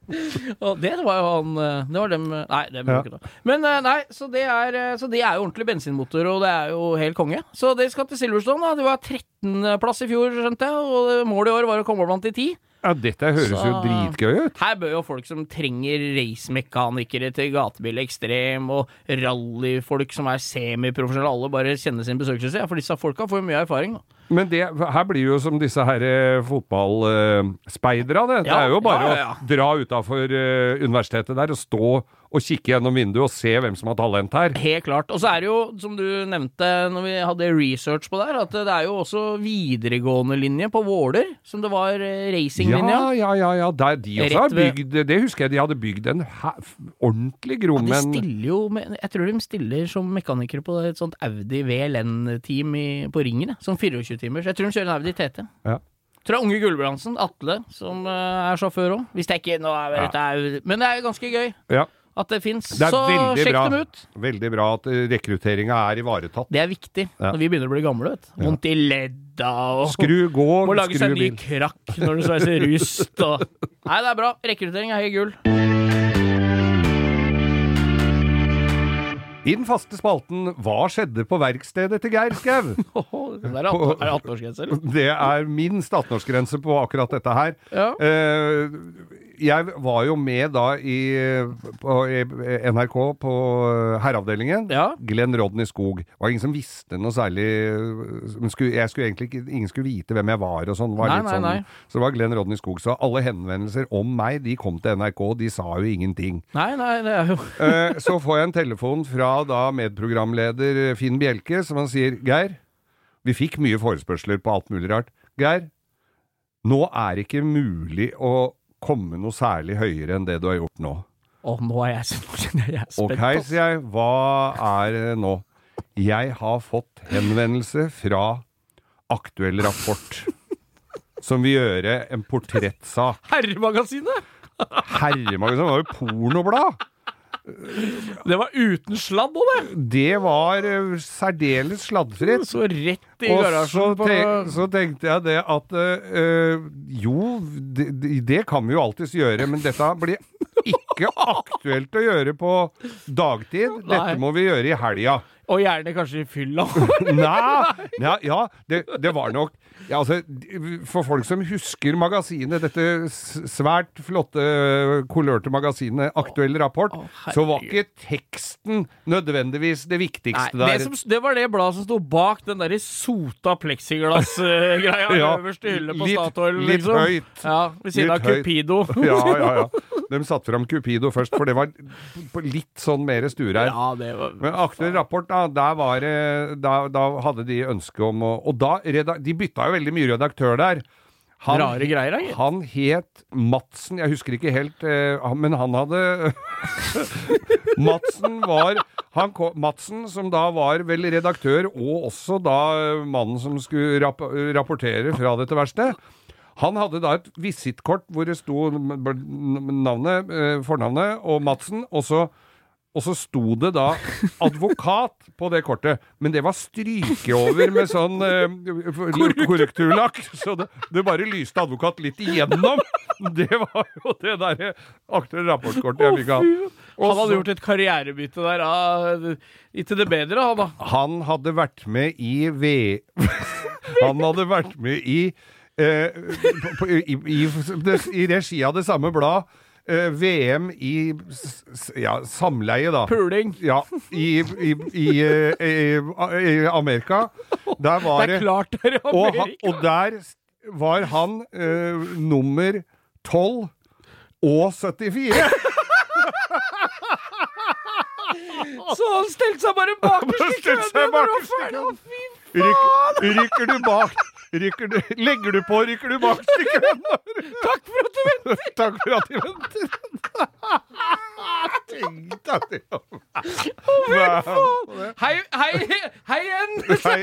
<laughs> Og det var jo han eh, Det var dem eh, Nei, det må Ja. ikke ta. Men eh, nei, så det, er, eh, så det er jo ordentlig bensinmotor, og det er jo helt konge. Så det skal til Silverstone. da Det var 13.-plass i fjor, skjønte jeg, og målet i år var å komme blant de ti. Ja, dette høres jo dritgøy ut. Her bør jo folk som trenger racemekanikere til gatebil ekstrem, og rallyfolk som er semiprofesjonelle, alle bare kjenne sin besøkelsestid. For disse folka får jo mye erfaring. da Men det, her blir jo som disse her eh, Uh, det. det er jo bare ja, ja, ja. å dra utafor universitetet der og stå og kikke gjennom vinduet og se hvem som har talent her. Helt klart. Og så er det jo, som du nevnte når vi hadde research på der, at det er jo også videregående linje på Våler, som det var eh, racinglinja. Ja, ja, ja. ja. Der de også har bygd Det husker jeg de hadde bygd en ordentlig grom De en stiller jo med, Jeg tror de stiller som mekanikere på et sånt Audi VLN-team på Ringen. som Sånn 24-timers. Jeg tror de kjører en Audi TT. Ja. Tror det er unge Gulbrandsen, Atle, som eh, er sjåfør òg. Hvis jeg ikke nå er, Ja. dette er, Men det er ganske gøy. Ja. At det fins. Så sjekk bra. dem ut. Veldig bra at eh, rekrutteringa er ivaretatt. Det er viktig Ja. når vi begynner å bli gamle. vet. Vondt i ledda og Skru, gå, <laughs> Må lage seg en ny bil. krakk når du sveiser <laughs> rust og Nei, det er bra. Rekruttering er høy gull. I den faste spalten Hva skjedde på verkstedet til Geir Skau? <laughs> Det er 18 er det 18-årsgrense, eller? Det er minst 18-årsgrense på akkurat dette her. Ja. Eh, jeg var jo med da i, på i NRK på herreavdelingen. Ja. Glenn Rodney Skog. Det var ingen som visste noe særlig men skulle, jeg skulle egentlig ikke, Ingen skulle vite hvem jeg var og sånn. Var Nei, nei, sånn- nei. Så det var Glenn Rodney Skog. Så alle henvendelser om meg, de kom til NRK. De sa jo ingenting. Nei, nei, det er jo <laughs> Eh, så får jeg en telefon fra da medprogramleder Finn Bjelke, som han sier Geir, vi fikk mye forespørsler på alt mulig rart. Geir, nå er det ikke mulig å komme noe særlig høyere enn det du har gjort nå. Å, nå er jeg, <laughs> jeg er spent. Ok, sier jeg, hva er det nå? Jeg har fått henvendelse fra Aktuell Rapport, <laughs> som vil gjøre en portrettsak. Herremagasinet! Herremagasinet var jo pornoblad! Det var uten sladd òg, det! Det var eh, særdeles sladdfritt. Så rett i garasjen på tenk, så tenkte jeg det at øh, Jo, det, det- det kan vi jo alltids gjøre, men dette blir ikke aktuelt å gjøre på dagtid. Dette må vi gjøre i helga. Og gjerne kanskje i fylla. <laughs> Nei, ja, ja det, det var nok ja, altså, For folk som husker magasinet, dette svært flotte, kolørte magasinet Aktuell rapport, Å, så var ikke teksten nødvendigvis det viktigste Nei, det, der. som, det var det bladet som sto bak den derre sota pleksiglass-greia <laughs> Ja, øverst i hylla på litt- Statoil. litt liksom. høyt. Ja, Ved siden Litt av. Cupido. Ja, ja, ja. <laughs> De satte fram Cupido først, for det var litt sånn mer stureir. Ja, det var Men aktuell rapport, da, der var det da, da hadde de ønske om å Og da De bytta jo veldig mye redaktør der. Han, Rare greier, da, han het Madsen, jeg husker ikke helt, eh, men han hadde <laughs> Madsen var han, Madsen, som da var vel redaktør, og også da eh, mannen som skulle rap rapportere fra dette verkstedet. Han hadde da et visittkort hvor det sto navnet, eh, fornavnet og Madsen, og så og så sto det da <laughs> advokat på det kortet, men det var stryket over med sånn eh, korrekturlakk, så det, det bare lyste advokat litt igjennom. Det var jo det derre aktuelle rapportkortet jeg fikk av. Han hadde gjort et karrierebytte der ah, ikke det bedre, han da. Han hadde vært med i V... <laughs> Han hadde vært med i på, på, i, i, i regi av det samme blad. eh, VM i ja, samleie, da. Puling. Ja, i, i, i, eh, i, Amerika. Der var Det er klart det er i og, Amerika. og der var han eh, nummer 12 og 74. <laughs> Så han stelte seg bare bakerst i køen. rykker du bak rykker du, Legger du på, rykker du bak stykken. <laughs> Takk for at du venter! <laughs> Takk for at du venter. <laughs> Tenk deg det. Hva- Hei, hei, hei igjen! Hei.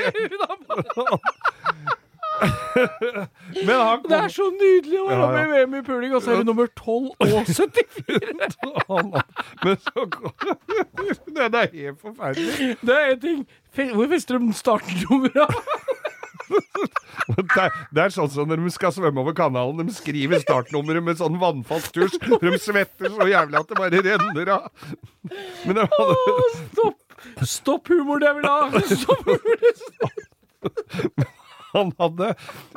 Men han Det er så nydelig å være Ja, ja. med i VM i puling, og så er du nummer 12 og 74. Men så går Det er helt forferdelig. Det er en ting. Hvor fester de startnumra? Det det er sånn som når de skal svømme over kanalen. De skriver startnummeret med sånn vannfast tusj. De svetter så jævlig at det bare renner av. Men det var, Stopp! Stopp det jeg vil ha! Stopp humor han hadde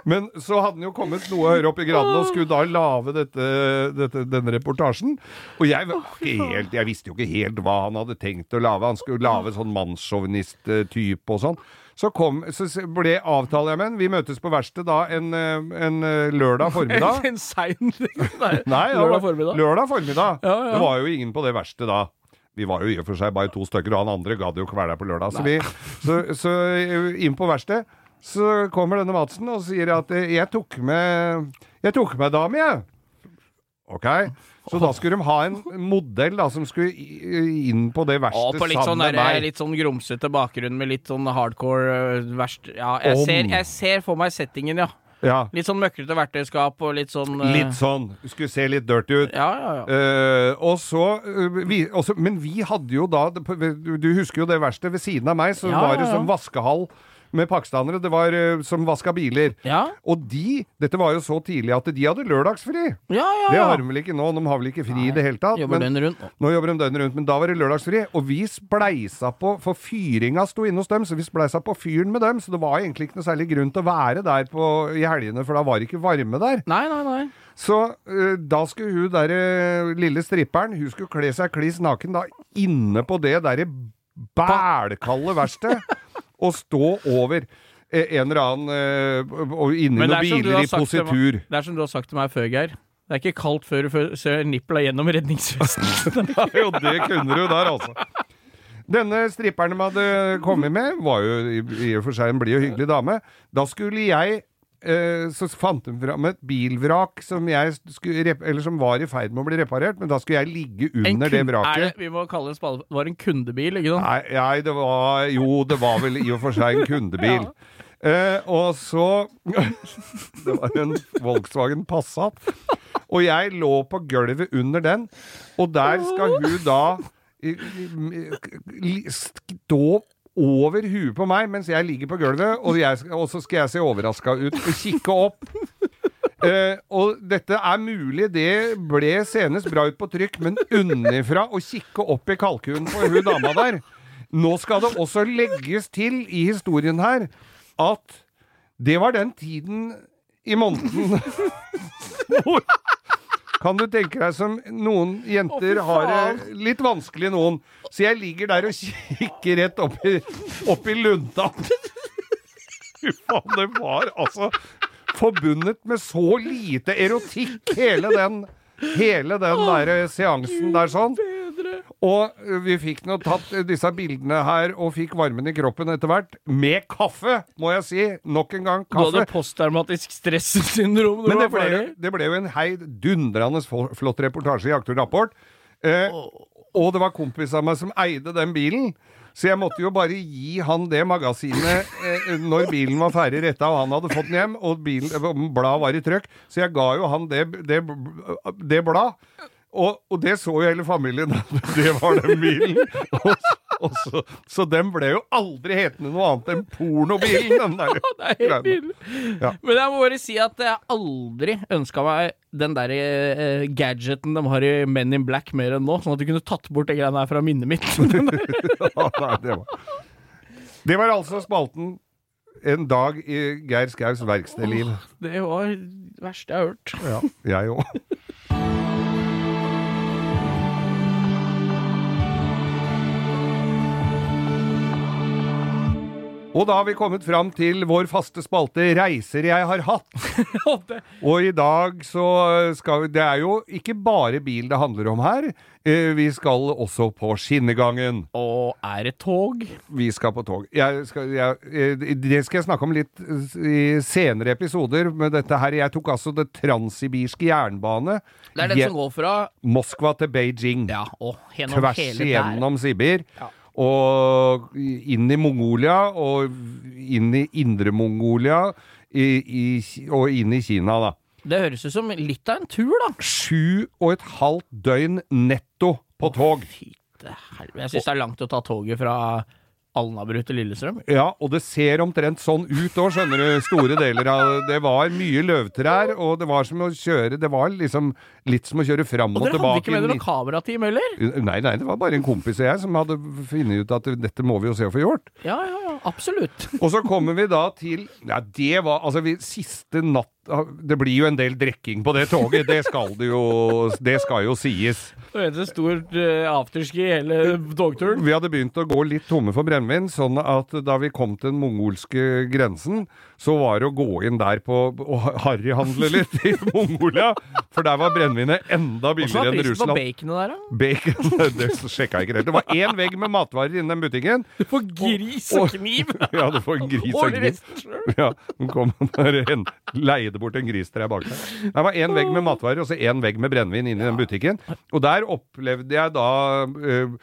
Men så hadde han jo kommet noe høyere opp i graden og skulle da lage dette, dette, denne reportasjen. Og jeg, helt, jeg visste jo ikke helt hva han hadde tenkt å lage. Han skulle lage sånn mannssjåvinist-type og sånn. Så, kom, så ble avtale jeg med han. Vi møtes på verkstedet da en, eh, en eh, lørdag formiddag. <laughs> En sein <laughs> Nei, <laughs> lørdag formiddag. Lørdag formiddag. Ja, ja. Det var jo ingen på det verste da. Vi var jo i og for seg bare to stykker, og han andre gadd jo ikke være der på lørdag. Så, vi, så, så eh, inn på verkstedet så kommer denne Madsen og sier at jeg tok med Jeg tok med dame, jeg. Ok. Så da skulle de ha en modell da som skulle inn på det verste verkstedet litt sånn, sammen med der, meg. litt sånn grumsete bakgrunn med litt sånn hardcore øh, verst Ja, jeg ser, jeg ser for meg settingen, ja. Ja. Litt sånn møkkete verktøyskap og litt sånn uh... Litt sånn. Skulle se litt dirty ut. Ja, ja, ja. Eh, og så, uh, vi, også, Men vi hadde jo da Du husker jo det verkstedet ved siden av meg, så var det som vaskehall med pakistanere. Det var eh, som vaska biler. Ja, Og de Dette var jo så tidlig at de hadde lørdagsfri. ja, ja. Det har de vel ikke nå. De har vel ikke fri i det hele tatt. Jobber men- rundt nå. nå jobber de døgnet rundt, men da var det lørdagsfri. Og vi spleisa på For fyringa sto inne hos dem, så vi spleisa på fyren med dem. Så det var egentlig ikke noe særlig grunn til å være der på, i helgene, for da var det ikke varme der. Nei, nei, nei. Så eh, da skulle hun derre lille stripperen Hun skulle kle seg kliss naken da inne på det derre bælkalde verkstedet og stå over eh, en eller annen eh, og inni noen er biler i positur. Det er som du har sagt til meg før, Geir. Det er ikke kaldt før du ser nippla gjennom redningsvesten. <laughs> jo, det kunne du der, altså. Denne stripperen de hadde kommet med, var jo i, i og for seg en blid og hyggelig dame. Da skulle jeg eh, Så fant de fram et bilvrak som, skulle, som var i ferd med å bli reparert, men da skulle jeg ligge under det vraket. Det, vi må kalle det spade. Det var en kundebil, ikke sant? Nei, nei, det var Jo, det var vel i og for seg en kundebil. <laughs> Eh, og så <laughs> Det var en Volkswagen Passat. Og jeg lå på gulvet under den, og der skal hun da stå over huet på meg mens jeg ligger på gulvet, og, jeg, og så skal jeg se overraska ut og kikke opp. Uh, og dette er mulig, det ble senest bra ut på trykk, men unnifra å kikke opp i kalkunen på hun dama der Nå skal det også legges til i historien her at det var den tiden i måneden <laughs> hvor kan du tenke deg som noen jenter har det litt vanskelig, noen. Så jeg ligger der og kikker rett opp i, opp i lunta. Fy faen, det var altså forbundet med så lite erotikk, hele den, hele den der seansen der sånn. Og vi fikk nå tatt disse bildene her, og fikk varmen i kroppen etter hvert. Med kaffe, må jeg si. Nok en gang Du hadde kaffe. posttraumatisk stressyndrom. Men det ble, det ble jo en heid dundrende flott reportasje i Aktor Rapport. Eh, og det var kompis av meg som eide den bilen. Så jeg måtte jo bare gi han det magasinet eh, når bilen var ferdig retta, og han hadde fått den hjem, og bilen, eh, bladet var i trøkk. Så jeg ga jo han det, det, det bladet. Og, og det så jo hele familien, <laughs> det var den bilen. Og, og så, så den ble jo aldri hetende noe annet enn pornobilen, den der. Det er helt nydelig. Ja. Men jeg må bare si at jeg aldri ønska meg den der eh, gadgeten de har i Men in Black mer enn nå, sånn at du kunne tatt bort de greiene her fra minnet mitt. <laughs> Ja, nei, det, var. det var altså spalten En dag i Geir Skaus verkstedliv. det var det verste jeg har hørt. Ja, jeg òg. Og da har vi kommet fram til vår faste spalte Reiser jeg har hatt. <laughs> Og i dag så skal vi Det er jo ikke bare bil det handler om her. Eh, Vi skal også på skinnegangen. Og er det tog? Vi skal på tog. Skal, jeg, eh, det skal jeg snakke om litt eh, i senere episoder. Med dette her. Jeg tok altså det transsibirske jernbane. Det er den som går fra Moskva til Beijing. Ja, og tvers hele der. igjennom Sibir. Ja. Og inn i Mongolia, og inn i indre Mongolia, i, i, og inn i Kina, da. Det høres ut som litt av en tur, da. Sju og et halvt døgn netto på tog. Fytte helvete. Jeg syns det er langt å ta toget fra Alnabru til Lillestrøm. Ja, og det ser omtrent sånn ut òg, skjønner du. Store deler av Det var mye løvtrær, og det var som å kjøre Det var liksom litt som å kjøre fram Og og, dere hadde ikke med dere noe kamerateam heller? Nei, nei, det var bare en kompis og jeg som hadde funnet ut at dette må vi jo se å få gjort. Ja, ja, ja. Absolutt. Og så kommer vi da til Ja, det var Altså, vi, siste natt Det blir jo en del drikking på det toget, det skal det jo Det skal jo sies. Det er et stort uh, afterski hele togturen. Vi hadde begynt å gå litt tomme for brennevin, sånn at da vi kom til den mongolske grensen, så var det å gå inn der på og harryhandle litt i <laughs> Mongolia, for der var brennevinet enda billigere enn Russland. Hva var prisen på baconet der, da? Bacon <laughs> Det sjekka jeg ikke helt. Det var én vegg med matvarer innen den butikken. Du får gris og- og kniv! <laughs> Ja, du får en gris Og selv. Ja, hun kom der en, leide bort en gris til deg bak der. Det var én vegg med matvarer og så én vegg med brennevin inne i den butikken. Og der opplevde jeg da uh,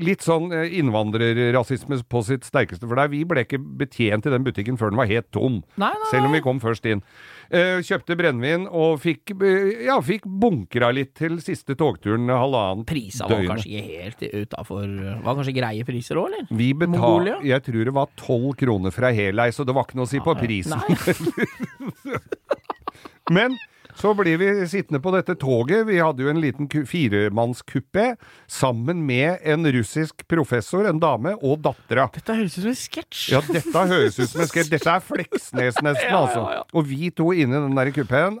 litt sånn eh, innvandrerrasisme på sitt sterkeste. For der vi ble ikke betjent i den butikken før den var helt tom. Nei, nei, Selv om vi kom først inn. Eh, kjøpte brennevin og fikk, eh, ja, fikk bunkra litt til siste togturen halvannet Prisa var kanskje ikke helt utafor Var kanskje greie priser òg, eller? Vi betal, jeg tror det var tolv kroner fra helei, så det var ikke noe å si på prisen. Nei. <laughs> Men så blir vi sittende på dette toget. Vi hadde jo en liten firemannskupé sammen med en russisk professor, en dame, og dattera. Dette høres ut som en sketsj. Ja, dette høres ut som en sketsj. Dette er Fleksnes nesten, <laughs> Ja, ja, altså. ja. Og vi to inne i den der kupeen,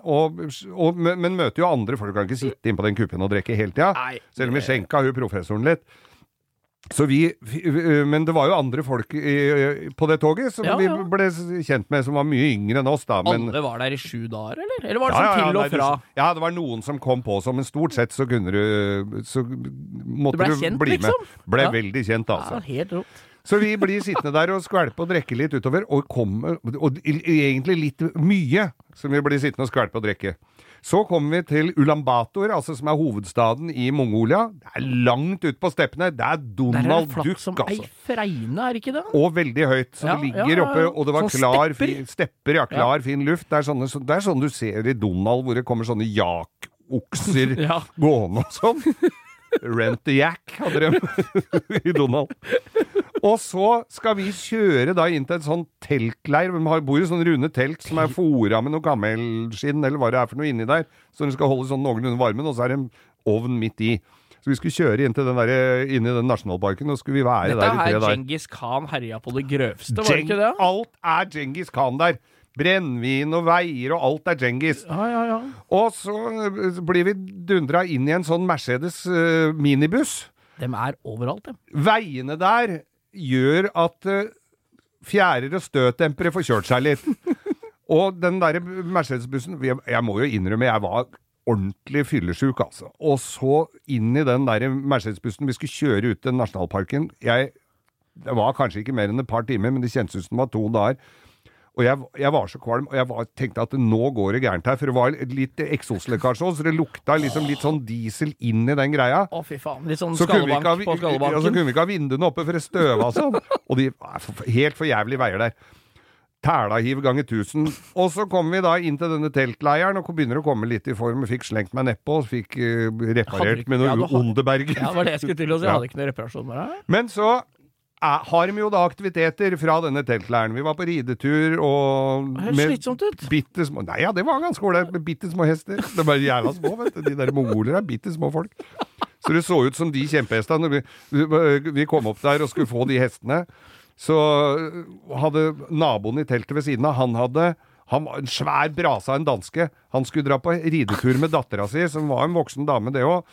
men men møter jo andre folk. Kan ikke sitte inne på den kupeen og drikke hele tida. Selv om vi skjenka hun professoren litt. Så vi, vi- Men det var jo andre folk i, på det toget som Ja, vi ble kjent med, som var mye yngre enn oss, da. Men, Alle var der i sju dager, eller? Eller var det ja, sånn ja, til og fra? ja, det var noen som kom på så, men stort sett så kunne du Så måtte Du ble du kjent, bli med. liksom? Ble Ja. veldig kjent, altså. Ja, helt rått. Så vi blir sittende der og skvelpe og drikke litt utover, og kommer Og egentlig litt mye som vi blir sittende og skvelpe og drikke. Så kommer vi til Ulambator, altså som er hovedstaden i Mongolia. Det er langt ut på steppene. Det er Der er Donald det flatt Duck, som altså. ei fregne, er ikke det? Og veldig høyt. Så Ja, det ligger ja, oppe, og det var Sånn klar stepper. fin, Stepper, ja. Klar, fin luft. Det er, sånne, så- det er sånn du ser i Donald, hvor det kommer sånne jakokser <laughs> Ja. gående og sånn. Rent the Jack hadde de <laughs> i Donald. Og så skal vi kjøre da inn til en sånn teltleir. De har- bor i sånne runde telt som er fora med noe gammelskinn eller hva det er for noe inni der. Så de skal holde sånn noenlunde varmen, og så er det en ovn midt i. Så vi skulle kjøre inn, til den der, inn i den nasjonalparken, og skulle vi være Dette der i tre er dager. Djengis Khan herja på det grøvste, var det ikke det? Alt er Djengis Khan der. Brennevin og veier og alt er Djengis. Ja, ja, ja. Og så eh, blir vi dundra inn i en sånn Mercedes uh, minibuss. De er overalt, dem. Veiene der gjør at uh, fjærer og støtdempere får kjørt seg litt. <laughs> og den derre Mercedes-bussen jeg, jeg må jo innrømme, jeg var ordentlig fyllesjuk, altså. Og så inn i den der Mercedes-bussen. Vi skulle kjøre ut til nasjonalparken. Jeg, det var kanskje ikke mer enn et par timer, men det kjentes ut som det var to dager. Og jeg, jeg var så kvalm, og jeg var, tenkte at nå går det gærent her. For det var litt eksoslekkasje òg, så det lukta liksom litt sånn diesel inn i den greia. Å, fy faen. Litt sånn skallebank ha, på ja, så kunne vi ikke ha vinduene oppe for det støva sånn. Og de helt for jævlig veier der. Tælahiv ganger 1000. Og så kommer vi da inn til denne teltleiren og begynner å komme litt i form. Fikk slengt meg nedpå, og fikk uh, reparert ikke, med noe ja, Onderberg. Ja, det var det jeg skulle til å si. Jeg hadde ikke noe reparasjon med deg. Men så er, har de jo da aktiviteter fra denne teltleiren. Vi var på ridetur og Det høres slitsomt ut. bitte små Nei, ja, det var ganske ålreit med bitte små hester. De er jævla små, vet du. De der mongoler er bitte små folk. Så det så ut som de kjempehestene. Vi, vi kom opp der og skulle få de hestene, så hadde naboen i teltet ved siden av, han hadde han var en svær brasa, en danske. Han skulle dra på ridetur med dattera si, som var en voksen dame, det òg.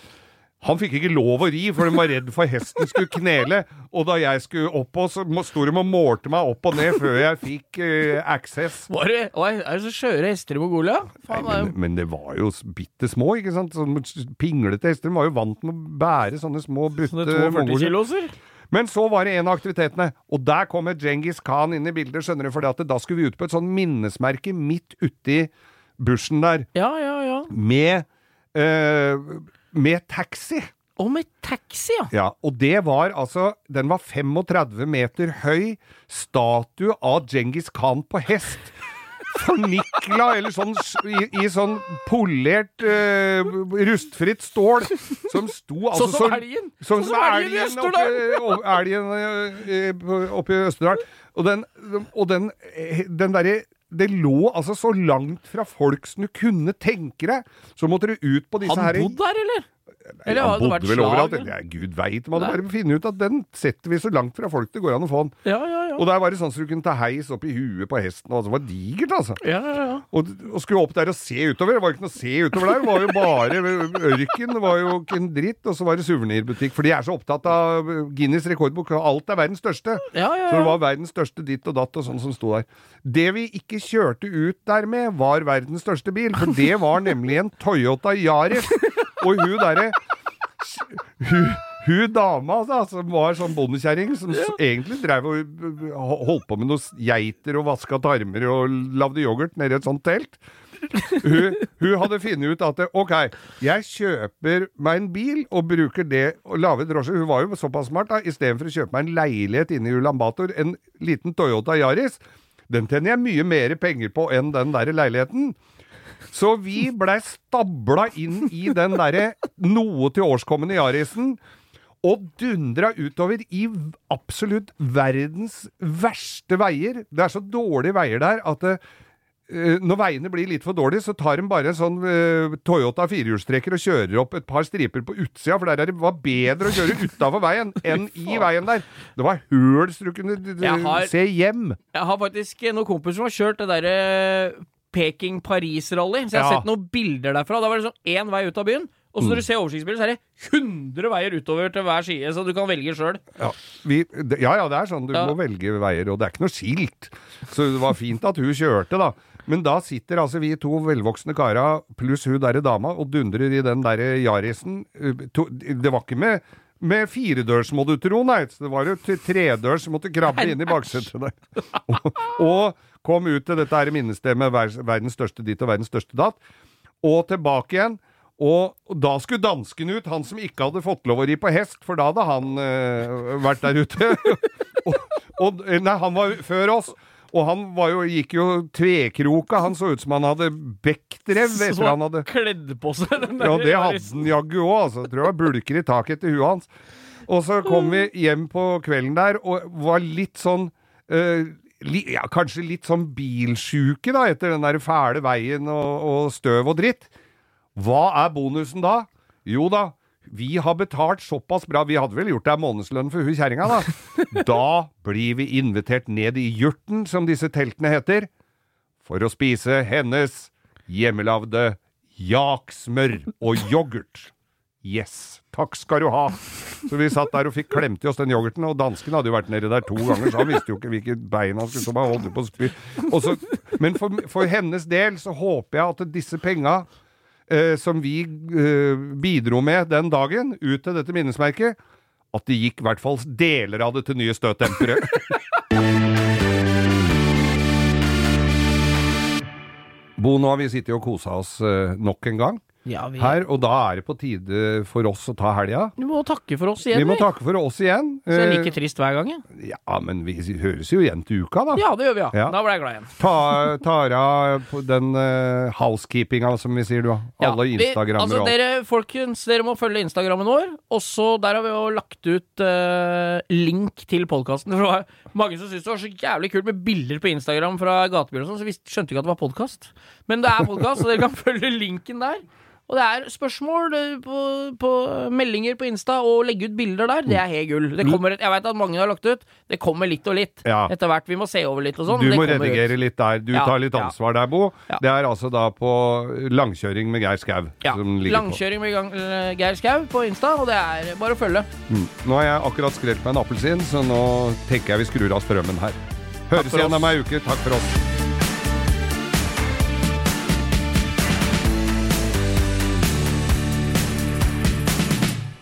Han fikk ikke lov å ri, for de var redd for hesten skulle knele. Og da jeg skulle opp så sto de og målte meg opp og ned før jeg fikk uh, access. Var det, er det så skjøre hester i Mongolia? Faen, er Men, men det var jo bitte små, ikke sant? Sånn pinglete hester. De var jo vant med å bære sånne små butte sånne 42 mongoler. kiloser. Men så var det en av aktivitetene, og der kommer Djengis Khan inn i bildet, skjønner du, for da skulle vi ut på et sånn minnesmerke midt uti bushen der, Ja, ja, ja. med, eh, med taxi. Og med taxi, ja. Ja, og det var altså Den var 35 meter høy. Statue av Djengis Khan på hest. Fornikla, eller sånn i, i sånn polert, uh, rustfritt stål, som sto altså Sånn som elgen. Sånn som elgen i Østerdal. elgen eh, oppe i Østerdal. Og den, og den, eh, den derre det lå altså så langt fra folk som du kunne tenke deg. Så måtte du ut på disse Han her bodde der, eller? Eller han hadde bodde vel overalt. Ja, Gud veit. De hadde bare funnet ut at den setter vi så langt fra folk det går an å få den. Ja, ja, ja. Og der var det sånn så du kunne ta heis opp i huet på hesten. Og det var digert, altså. ja, ja, ja. Og, og skulle opp der og se utover. Det var ikke noe å se utover der. Det var jo bare <laughs> ørken. Det var jo ikke en dritt. Og så var det suvenirbutikk. For de er så opptatt av Guinness rekordbok. Alt er verdens største. Ja, ja, ja. Så det var verdens største ditt og datt og sånn som sto der. Det vi ikke kjørte ut der med, var verdens største bil. For det var nemlig en Toyota Yaris. Og hun derre hun, hun dama da, som var sånn bondekjerring, som ja. egentlig drev og holdt på med noen geiter og vaska tarmer og lagde yoghurt nedi et sånt telt. Hun, hun hadde funnet ut at ok, jeg kjøper meg en bil og bruker det og lager drosje. Hun var jo såpass smart, da. Istedenfor å kjøpe meg en leilighet inne i Ulan Bator, en liten Toyota Yaris, den tjener jeg mye mer penger på enn den der leiligheten. Så vi blei stabla inn i den derre noe til årskommende Yarisen. Og dundra utover i absolutt verdens verste veier. Det er så dårlige veier der at det, eh, når veiene blir litt for dårlige, så tar de bare en sånn eh, Toyota firehjulstrekker og kjører opp et par striper på utsida, for der er det var bedre å kjøre utafor veien enn i veien der. Det var høl så du kunne har- se hjem. Jeg har faktisk noen kompiser som har kjørt det derre Peking-Paris-rally. Så jeg har Ja. sett noen bilder derfra. Da var det sånn én vei ut av byen. Og så når du ser oversiktsbildet, så er det 100 veier utover til hver side, så du kan velge sjøl. Ja, vi, det- ja, ja, det er sånn. Du Ja. må velge veier, og det er ikke noe skilt. Så det var fint at hun kjørte, da. Men da sitter altså vi to velvoksne kara pluss hun derre dama og dundrer i den derre Yarisen. Uh, to- Det var ikke med med firedørs, må du tro, nei. Så Det var jo t- tredørs som måtte krabbe inn i baksetet der. Og, og kom ut til dette her minnestedet med verdens største ditt og verdens største datt. Og tilbake igjen. Og da skulle dansken ut, han som ikke hadde fått lov å ri på hest, for da hadde han eh, vært der ute. <laughs> og, og, nei, han var før oss. Og han var jo, gikk jo tvekroka. Han så ut som han hadde bekkdrev Så han hadde kledd på seg den der Ja, det hadde han jaggu òg, altså. Jeg tror det var bulker i taket etter huet hans. Og så kom vi hjem på kvelden der og var litt sånn li, ja, Kanskje litt sånn bilsjuke, da, etter den der fæle veien og, og støv og dritt. Hva er bonusen da? Jo da, vi har betalt såpass bra, vi hadde vel gjort deg månedslønn for hun kjerringa, da. <laughs> Da blir vi invitert ned i Jurten, som disse teltene heter, for å spise hennes hjemmelagde jaksmør og yoghurt. Yes, takk skal du ha. Så vi satt der og fikk klemt i oss den yoghurten, og dansken hadde jo vært nedi der to ganger, så han visste jo ikke hvilket bein han skulle stå med, holdt på å spy. Og så- men for, for hennes del så håper jeg at disse penga eh, som vi eh, bidro med den dagen, ut til dette minnesmerket, at det gikk i hvert fall deler av det til nye støtdempere. Bo, nå har vi sittet og kosa oss eh, nok en gang Ja, vi, her, og da er det på tide for oss å ta helga. vi må takke for oss igjen, Vi må takke for oss igjen. Så det er Eh, like trist hver gang, jeg. Ja, men vi høres jo igjen til uka, da. Ja, det gjør vi, ja. Ja. Da ble jeg glad igjen. Ta, av den uh, housekeepinga, som vi sier, du. Ja, Alle Instagrammer altså, og dere, folkens, dere må følge Instagrammen vår. Også der har vi jo lagt ut uh, link til podkasten. Det var mange som syntes det var så jævlig kult med bilder på Instagram fra gatebil og sånn, så vi skjønte ikke at det var podkast. Men det er podkast, så dere kan <laughs> følge linken der. Og det er spørsmål eh, på, på meldinger på Insta, og legge ut bilder der. Det er helt gull. Det kommer, jeg veit at mange har lagt ut. Det kommer litt og litt Ja. etter hvert. Vi må se over litt og sånn. Du Det må kommer ut. redigere litt der. Du Ja, tar litt ja. ansvar der, Bo. Det er altså da på langkjøring med Geir Skau. Ja. som ligger på. Langkjøring med eh, Geir Skau på Insta, og det er bare å følge. Mm. Nå har jeg akkurat skrelt meg en appelsin, så nå tenker jeg vi skrur av strømmen her. Høres igjen om ei uke. Takk for oss.